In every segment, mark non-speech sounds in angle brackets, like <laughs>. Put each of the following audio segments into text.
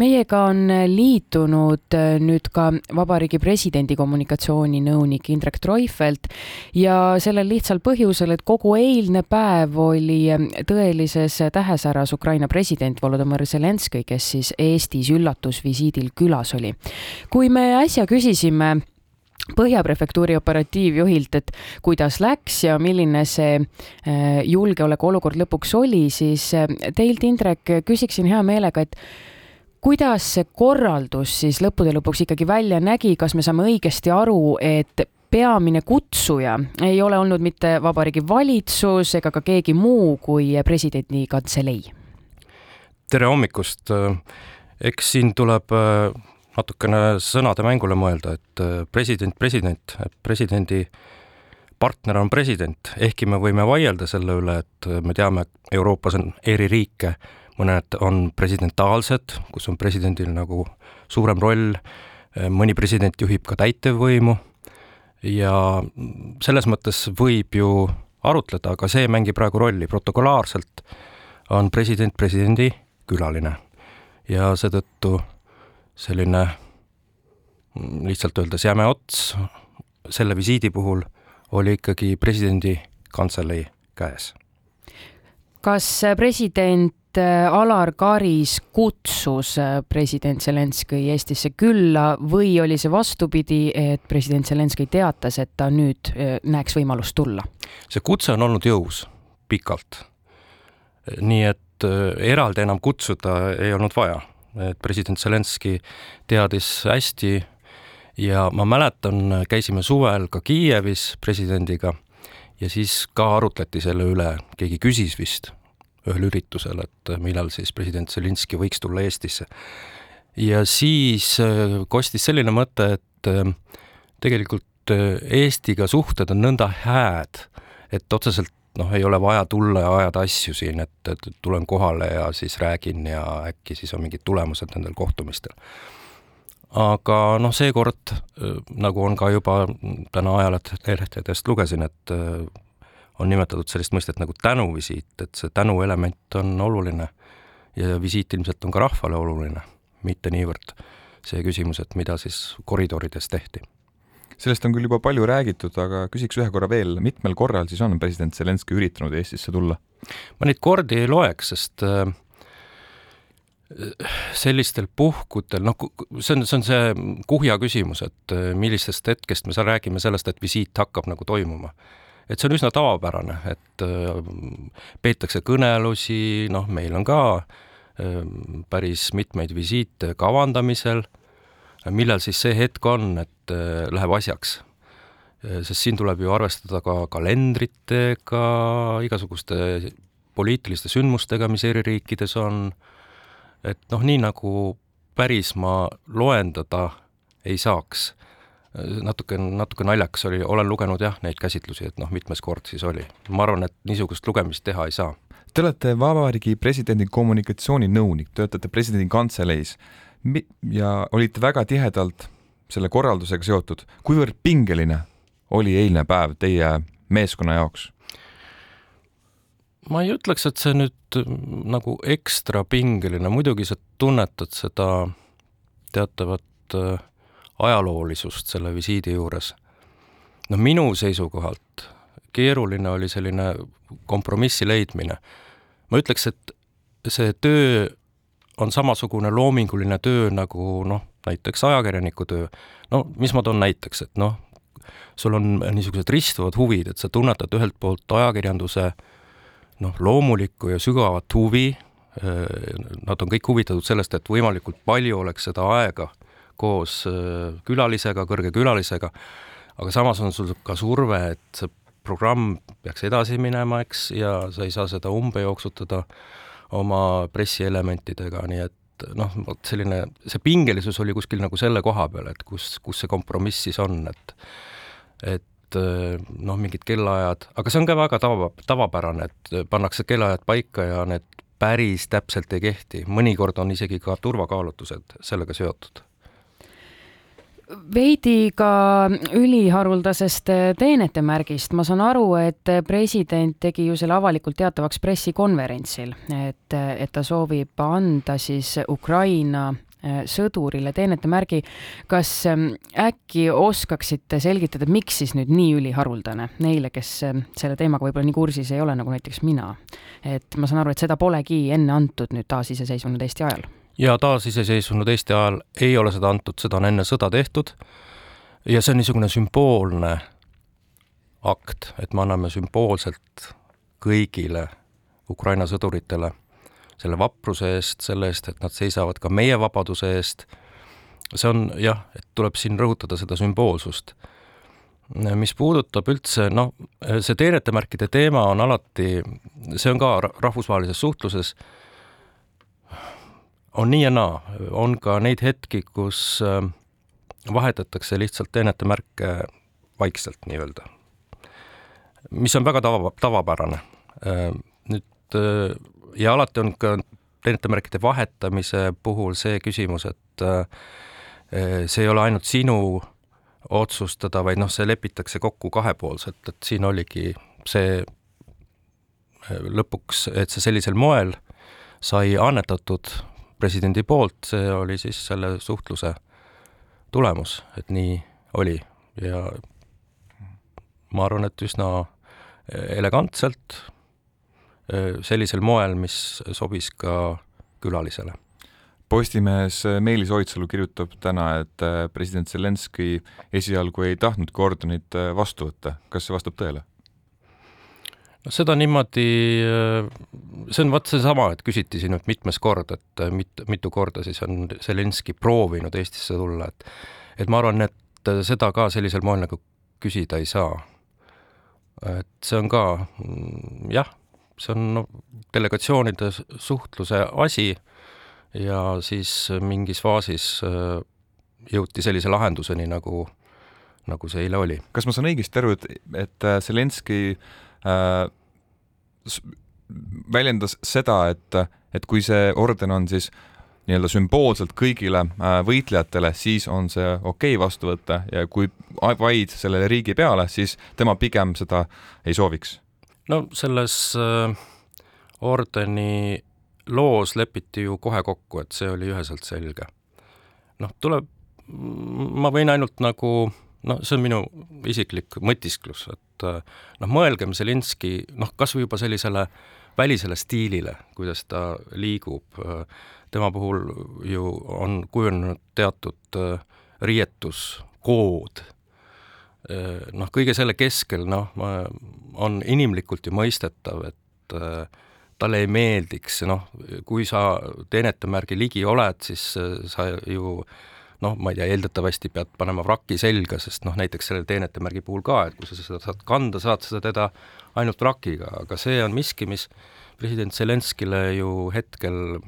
meiega on liitunud äh, nüüd ka Vabariigi Presidendi kommunikatsiooninõunik Indrek Treufelt ja sellel lihtsal põhjusel, et kogu eilne päev oli äh, tõelises tähesäras Ukraina president Volodõmõr Zelenskõi, kes siis Eestis üllatusvisiidil külas oli. kui me äsja küsisime Põhja prefektuuri operatiivjuhilt, et kuidas läks ja milline see äh, julgeolekuolukord lõpuks oli, siis teilt, Indrek, küsiksin hea meelega, et kuidas see korraldus siis lõppude lõpuks ikkagi välja nägi, kas me saame õigesti aru, et peamine kutsuja ei ole olnud mitte Vabariigi Valitsus ega ka keegi muu kui presidendi kantselei? tere hommikust! eks siin tuleb äh, natukene sõnade mängule mõelda, et äh, president, president, presidendi partner on president, ehkki me võime vaielda selle üle, et me teame, Euroopas on eri riike mõned on presidentaalsed, kus on presidendil nagu suurem roll, mõni president juhib ka täitevvõimu ja selles mõttes võib ju arutleda, aga see ei mängi praegu rolli, protokolaarselt on president presidendi külaline ja seetõttu selline lihtsalt öeldes jäme ots selle visiidi puhul oli ikkagi presidendi kantselei käes. kas president Äh, Alar Karis kutsus äh, president Zelenskõi Eestisse külla või oli see vastupidi, et president Zelenskõi teatas, et ta nüüd äh, näeks võimalust tulla? see kutse on olnud jõus pikalt. nii et eraldi enam kutsuda ei olnud vaja, et president Zelenskõi teadis hästi ja ma mäletan, käisime suvel ka Kiievis presidendiga ja siis ka arutleti selle üle, keegi küsis vist ühel üritusel, et millal siis president Zelinski võiks tulla Eestisse. ja siis äh, kostis selline mõte, et äh, tegelikult äh, Eestiga suhted on nõnda hääd, et otseselt noh, ei ole vaja tulla ja ajada asju siin, et, et tulen kohale ja siis räägin ja äkki siis on mingid tulemused nendel kohtumistel. aga noh, seekord nagu on ka juba täna ajalehtedest lugesin, et on nimetatud sellist mõistet nagu tänuvisiit, et see tänuelement on oluline ja visiit ilmselt on ka rahvale oluline, mitte niivõrd see küsimus, et mida siis koridorides tehti. sellest on küll juba palju räägitud, aga küsiks ühe korra veel, mitmel korral siis on president Zelenskõi üritanud Eestisse tulla? ma neid kordi ei loeks, sest äh, sellistel puhkudel, noh, see on, see on see kuhja küsimus, et äh, millisest hetkest me seal räägime sellest, et visiit hakkab nagu toimuma et see on üsna tavapärane, et äh, peetakse kõnelusi, noh, meil on ka äh, päris mitmeid visiite kavandamisel, millal siis see hetk on, et äh, läheb asjaks. sest siin tuleb ju arvestada ka kalendritega, igasuguste poliitiliste sündmustega, mis eri riikides on, et noh, nii nagu päris ma loendada ei saaks natuke, natuke naljakas oli, olen lugenud jah, neid käsitlusi, et noh, mitmes kord siis oli. ma arvan, et niisugust lugemist teha ei saa. Te olete Vabariigi Presidendi kommunikatsiooninõunik, töötate presidendi kantseleis ja olite väga tihedalt selle korraldusega seotud. kuivõrd pingeline oli eilne päev teie meeskonna jaoks? ma ei ütleks, et see nüüd nagu ekstra pingeline, muidugi sa tunnetad seda teatavat äh, ajaloolisust selle visiidi juures. no minu seisukohalt keeruline oli selline kompromissi leidmine. ma ütleks, et see töö on samasugune loominguline töö nagu noh, näiteks ajakirjaniku töö. no mis ma toon näiteks, et noh, sul on niisugused ristuvad huvid, et sa tunnetad ühelt poolt ajakirjanduse noh, loomulikku ja sügavat huvi, nad on kõik huvitatud sellest, et võimalikult palju oleks seda aega koos äh, külalisega, kõrge külalisega, aga samas on sul ka surve, et see programm peaks edasi minema, eks, ja sa ei saa seda umbe jooksutada oma pressielementidega, nii et noh, vot selline, see pingelisus oli kuskil nagu selle koha peal, et kus, kus see kompromiss siis on, et et äh, noh, mingid kellaajad, aga see on ka väga tava, tavapärane, et pannakse kellaajad paika ja need päris täpselt ei kehti, mõnikord on isegi ka turvakaalutlused sellega seotud veidi ka üliharuldasest teenete märgist. ma saan aru, et president tegi ju selle avalikult teatavaks pressikonverentsil, et, et ta soovib anda siis Ukraina äh, sõdurile teenete märgi. kas ähm, äkki oskaksite selgitada, miks siis nüüd nii üliharuldane neile, kes ähm, selle teemaga võib-olla nii kursis ei ole, nagu näiteks mina? et ma saan aru, et seda polegi enne antud nüüd taasiseseisvunud Eesti ajal ja taasiseseisvunud Eesti ajal ei ole seda antud, seda on enne sõda tehtud. ja see on niisugune sümboolne akt, et me anname sümboolselt kõigile Ukraina sõduritele selle vapruse eest, selle eest, et nad seisavad ka meie vabaduse eest. see on jah, et tuleb siin rõhutada seda sümboolsust. mis puudutab üldse, noh, see teenetemärkide teema on alati, see on ka rahvusvahelises suhtluses on nii ja naa, on ka neid hetki, kus äh, vahetatakse lihtsalt teenetemärke vaikselt nii-öelda, mis on väga tava, tavapärane. Äh, nüüd äh, ja alati on ka teenetemärkide vahetamise puhul see küsimus, et see ei ole ainult sinu otsustada, vaid noh, see lepitakse kokku kahepoolselt, et siin oligi see lõpuks, et see sellisel moel sai annetatud presidendi poolt, see oli siis selle suhtluse tulemus, et nii oli ja ma arvan, et üsna elegantselt, sellisel moel, mis sobis ka külalisele. Postimehes Meelis Oidsalu kirjutab täna, et president Zelenskõi esialgu ei tahtnudki ordonit vastu võtta, kas see vastab tõele? Noh, seda niimoodi, see on vot seesama, et küsiti siin nüüd mitmes kord, et mit-, mitu korda siis on Zelenskõi proovinud Eestisse tulla, et et ma arvan, et seda ka sellisel moel nagu küsida ei saa. et see on ka jah, see on no, delegatsioonide suhtluse asi ja siis mingis faasis jõuti sellise lahenduseni, nagu, nagu see eile oli. kas ma saan õigesti aru, et, et Zelenskõi Äh, väljendas seda, et, et kui see orden on siis nii-öelda sümboolselt kõigile äh, võitlejatele, siis on see okei okay vastu võtta ja kui vaid sellele riigi peale, siis tema pigem seda ei sooviks. no selles äh, ordeni loos lepiti ju kohe kokku, et see oli üheselt selge. noh, tuleb, ma võin ainult nagu no see on minu isiklik mõtisklus, et äh, noh, mõelgem Zelinski noh, kas või juba sellisele välisele stiilile, kuidas ta liigub, äh, tema puhul ju on kujunenud teatud äh, riietuskood, noh, kõige selle keskel noh, on inimlikult ju mõistetav, et talle ei meeldiks, noh, kui sa teenetemärgi ligi oled, siis sa ju äh, noh, ma ei tea, eeldatavasti pead panema vraki selga, sest noh, näiteks selle teenetemärgi puhul ka, et kui sa seda saad kanda, saad sa teda ainult vrakiga, aga see on miski, mis president Zelenskile ju hetkel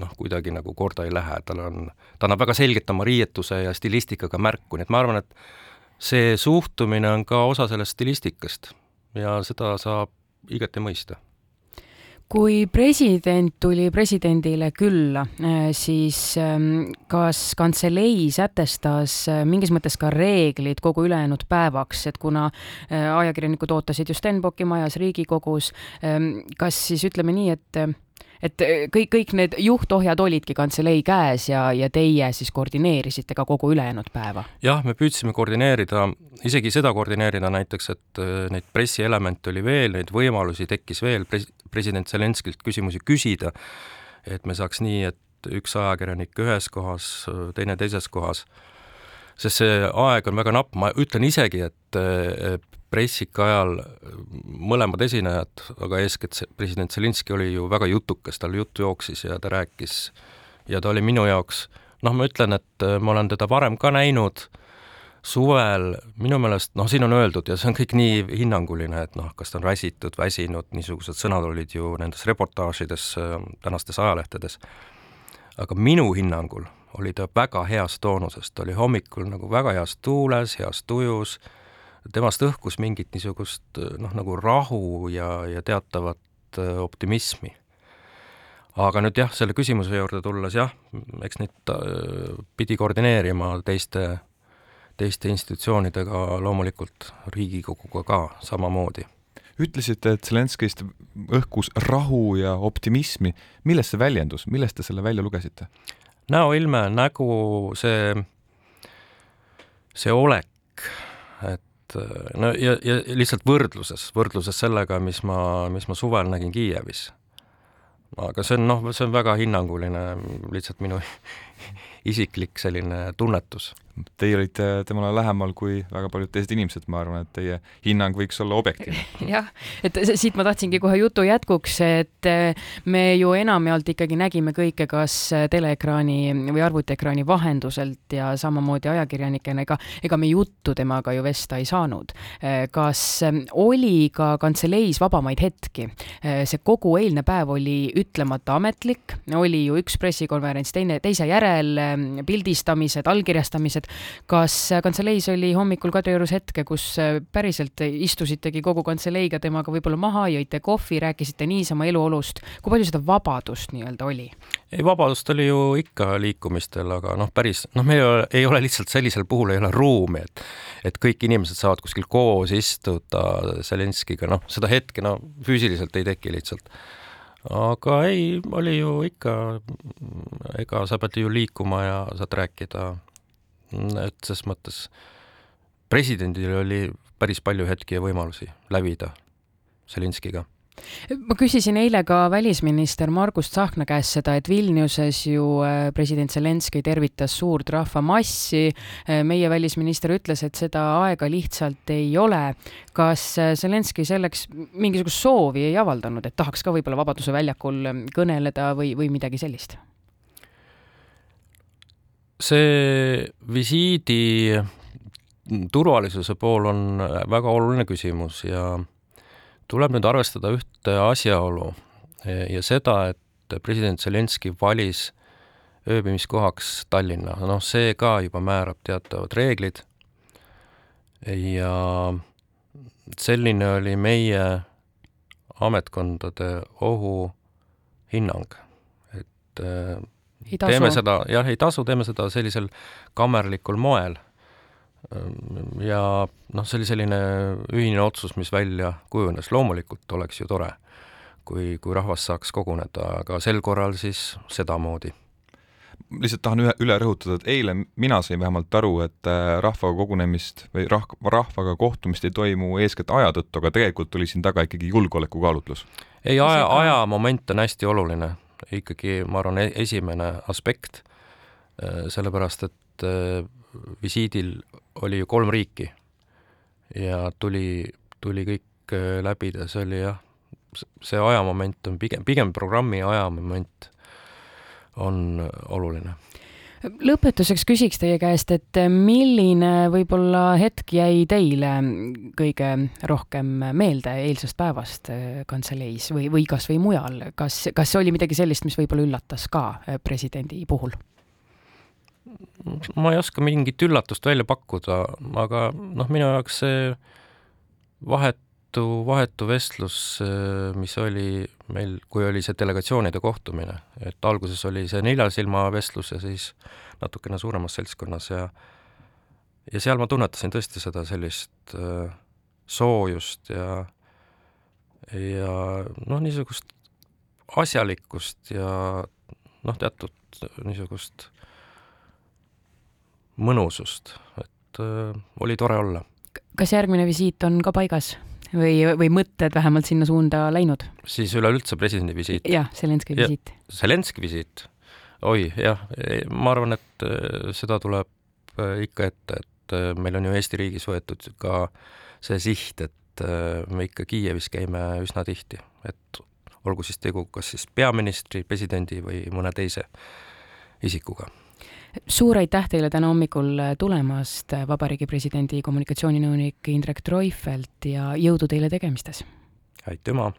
noh, kuidagi nagu korda ei lähe, tal on, ta annab väga selgelt oma riietuse ja stilistikaga märku, nii et ma arvan, et see suhtumine on ka osa sellest stilistikast ja seda saab igati mõista kui president tuli presidendile külla, äh, siis ähm, kas kantselei sätestas äh, mingis mõttes ka reeglid kogu ülejäänud päevaks, et kuna äh, ajakirjanikud ootasid ju Stenbocki majas Riigikogus, ähm, kas siis ütleme nii, et et kõik, kõik need juhtohjad olidki kantselei käes ja, ja teie siis koordineerisite ka kogu ülejäänud päeva? jah, me püüdsime koordineerida, isegi seda koordineerida näiteks, et neid pressielemente oli veel, neid võimalusi tekkis veel pres-, president Zelenskilt küsimusi küsida, et me saaks nii, et üks ajakirjanik ühes kohas, teine teises kohas, sest see aeg on väga napp, ma ütlen isegi, et pressika ajal mõlemad esinejad, aga eeskätt president Zelinski oli ju väga jutukas, tal jutt jooksis ja ta rääkis ja ta oli minu jaoks, noh, ma ütlen, et ma olen teda varem ka näinud suvel minu meelest, noh, siin on öeldud ja see on kõik nii hinnanguline, et noh, kas ta on räsitud, väsinud, niisugused sõnad olid ju nendes reportaažides, tänastes ajalehtedes. aga minu hinnangul oli ta väga heas toonuses, ta oli hommikul nagu väga heas tuules, heas tujus, temast õhkus mingit niisugust noh, nagu rahu ja, ja teatavat äh, optimismi. aga nüüd jah, selle küsimuse juurde tulles jah, eks neid äh, pidi koordineerima teiste teiste institutsioonidega, loomulikult Riigikoguga ka samamoodi. ütlesite, et Zelenskõist õhkus rahu ja optimismi. millest see väljendus, millest te selle välja lugesite? Näoilme, nägu, see, see olek, et no ja, ja lihtsalt võrdluses, võrdluses sellega, mis ma, mis ma suvel nägin Kiievis. aga see on noh, see on väga hinnanguline, lihtsalt minu <laughs> isiklik selline tunnetus Teie olite temale lähemal kui väga paljud teised inimesed, ma arvan, et teie hinnang võiks olla objektiivne. <laughs> jah, et siit ma tahtsingi kohe jutu jätkuks, et eh, me ju enamjaolt ikkagi nägime kõike kas teleekraani või arvutiekraani vahenduselt ja samamoodi ajakirjanikena, ega, ega me juttu temaga ju vesta ei saanud. Eh, kas eh, oli ka kantseleis vabamaid hetki? see kogu eilne päev oli ütlemata ametlik, oli ju üks pressikonverents teine, teise järel, pildistamised, allkirjastamised, et kas kantseleis oli hommikul Kadriorus hetke, kus äh, päriselt istusitegi kogu kantseleiga temaga võib-olla maha, jõite kohvi, rääkisite niisama eluolust, kui palju seda vabadust nii-öelda oli? ei, vabadust oli ju ikka liikumistel, aga noh, päris noh, meil ei ole, ei ole lihtsalt sellisel puhul ei ole ruumi, et et kõik inimesed saavad kuskil koos istuda Zelenskiga, noh, seda hetke no füüsiliselt ei teki lihtsalt aga ei, oli ju ikka, ega sa pead ju liikuma ja saad rääkida et ses mõttes presidendil oli päris palju hetki ja võimalusi lävida Zelinskiga ma küsisin eile ka välisminister Margus Tsahkna käest seda, et Vilniuses ju äh, president Zelenskõi tervitas suurt rahvamassi. Äh, meie välisminister ütles, et seda aega lihtsalt ei ole. kas äh, Zelenskõi selleks mingisugust soovi ei avaldanud, et tahaks ka võib-olla Vabaduse väljakul kõneleda või, või midagi sellist? See visiidi turvalisuse pool on väga oluline küsimus ja tuleb nüüd arvestada ühte asjaolu ja seda, et president Zelenskõi valis ööbimiskohaks Tallinna, noh, see ka juba määrab teatavad reeglid. Ja selline oli meie ametkondade ohuhinnang, et teeme seda, jah, ei tasu, teeme seda sellisel kammerlikul moel. ja noh, see oli selline ühine otsus, mis välja kujunes, loomulikult oleks ju tore, kui, kui rahvas saaks koguneda, aga sel korral siis sedamoodi. Lihtsalt tahan ühe, üle rõhutada, et eile mina sain vähemalt aru, et äh, rahvaga kogunemist või rah-, rahvaga kohtumist ei toimu eeskätt aja tõttu, aga tegelikult oli siin taga ikkagi julgeolekukaalutlus. ei, aja, ajamoment on hästi oluline ikkagi, ma arvan, e-, esimene aspekt, äh, sellepärast et äh, visiidil oli ju kolm riiki ja tuli, tuli kõik äh, läbida, see oli jah, see ajamoment on pigem, pigem programmi ajamoment on oluline lõpetuseks küsiks teie käest, et milline võib-olla hetk jäi teile kõige rohkem meelde eilsest päevast äh, kantseleis või, või kas või mujal, kas, kas oli midagi sellist, mis võib-olla üllatas ka äh, presidendi puhul? ma ei oska mingit üllatust välja pakkuda, aga noh, minu jaoks see vahet vahetu, vahetu vestlus, mis oli meil, kui oli see delegatsioonide kohtumine, et alguses oli see nelja silma vestlus ja siis natukene suuremas seltskonnas ja ja seal ma tunnetasin tõesti seda sellist äh, soojust ja ja noh, niisugust asjalikkust ja noh, teatud niisugust mõnusust, et äh, oli tore olla. kas järgmine visiit on ka paigas? Või, või mõtted vähemalt sinna suunda läinud? siis üleüldse presidendi visiit? jah, Zelenskõi visiit. Zelenskõi visiit? oi jah, ma arvan, et äh, seda tuleb äh, ikka ette, et äh, meil on ju Eesti riigis võetud ka see siht, et me ikka Kiievis käime üsna tihti, et olgu siis tegu kas siis peaministri, presidendi või mõne teise isikuga suur aitäh teile täna hommikul tulemast, Vabariigi Presidendi kommunikatsiooninõunik Indrek Treufelt ja jõudu teile tegemistes! aitüma!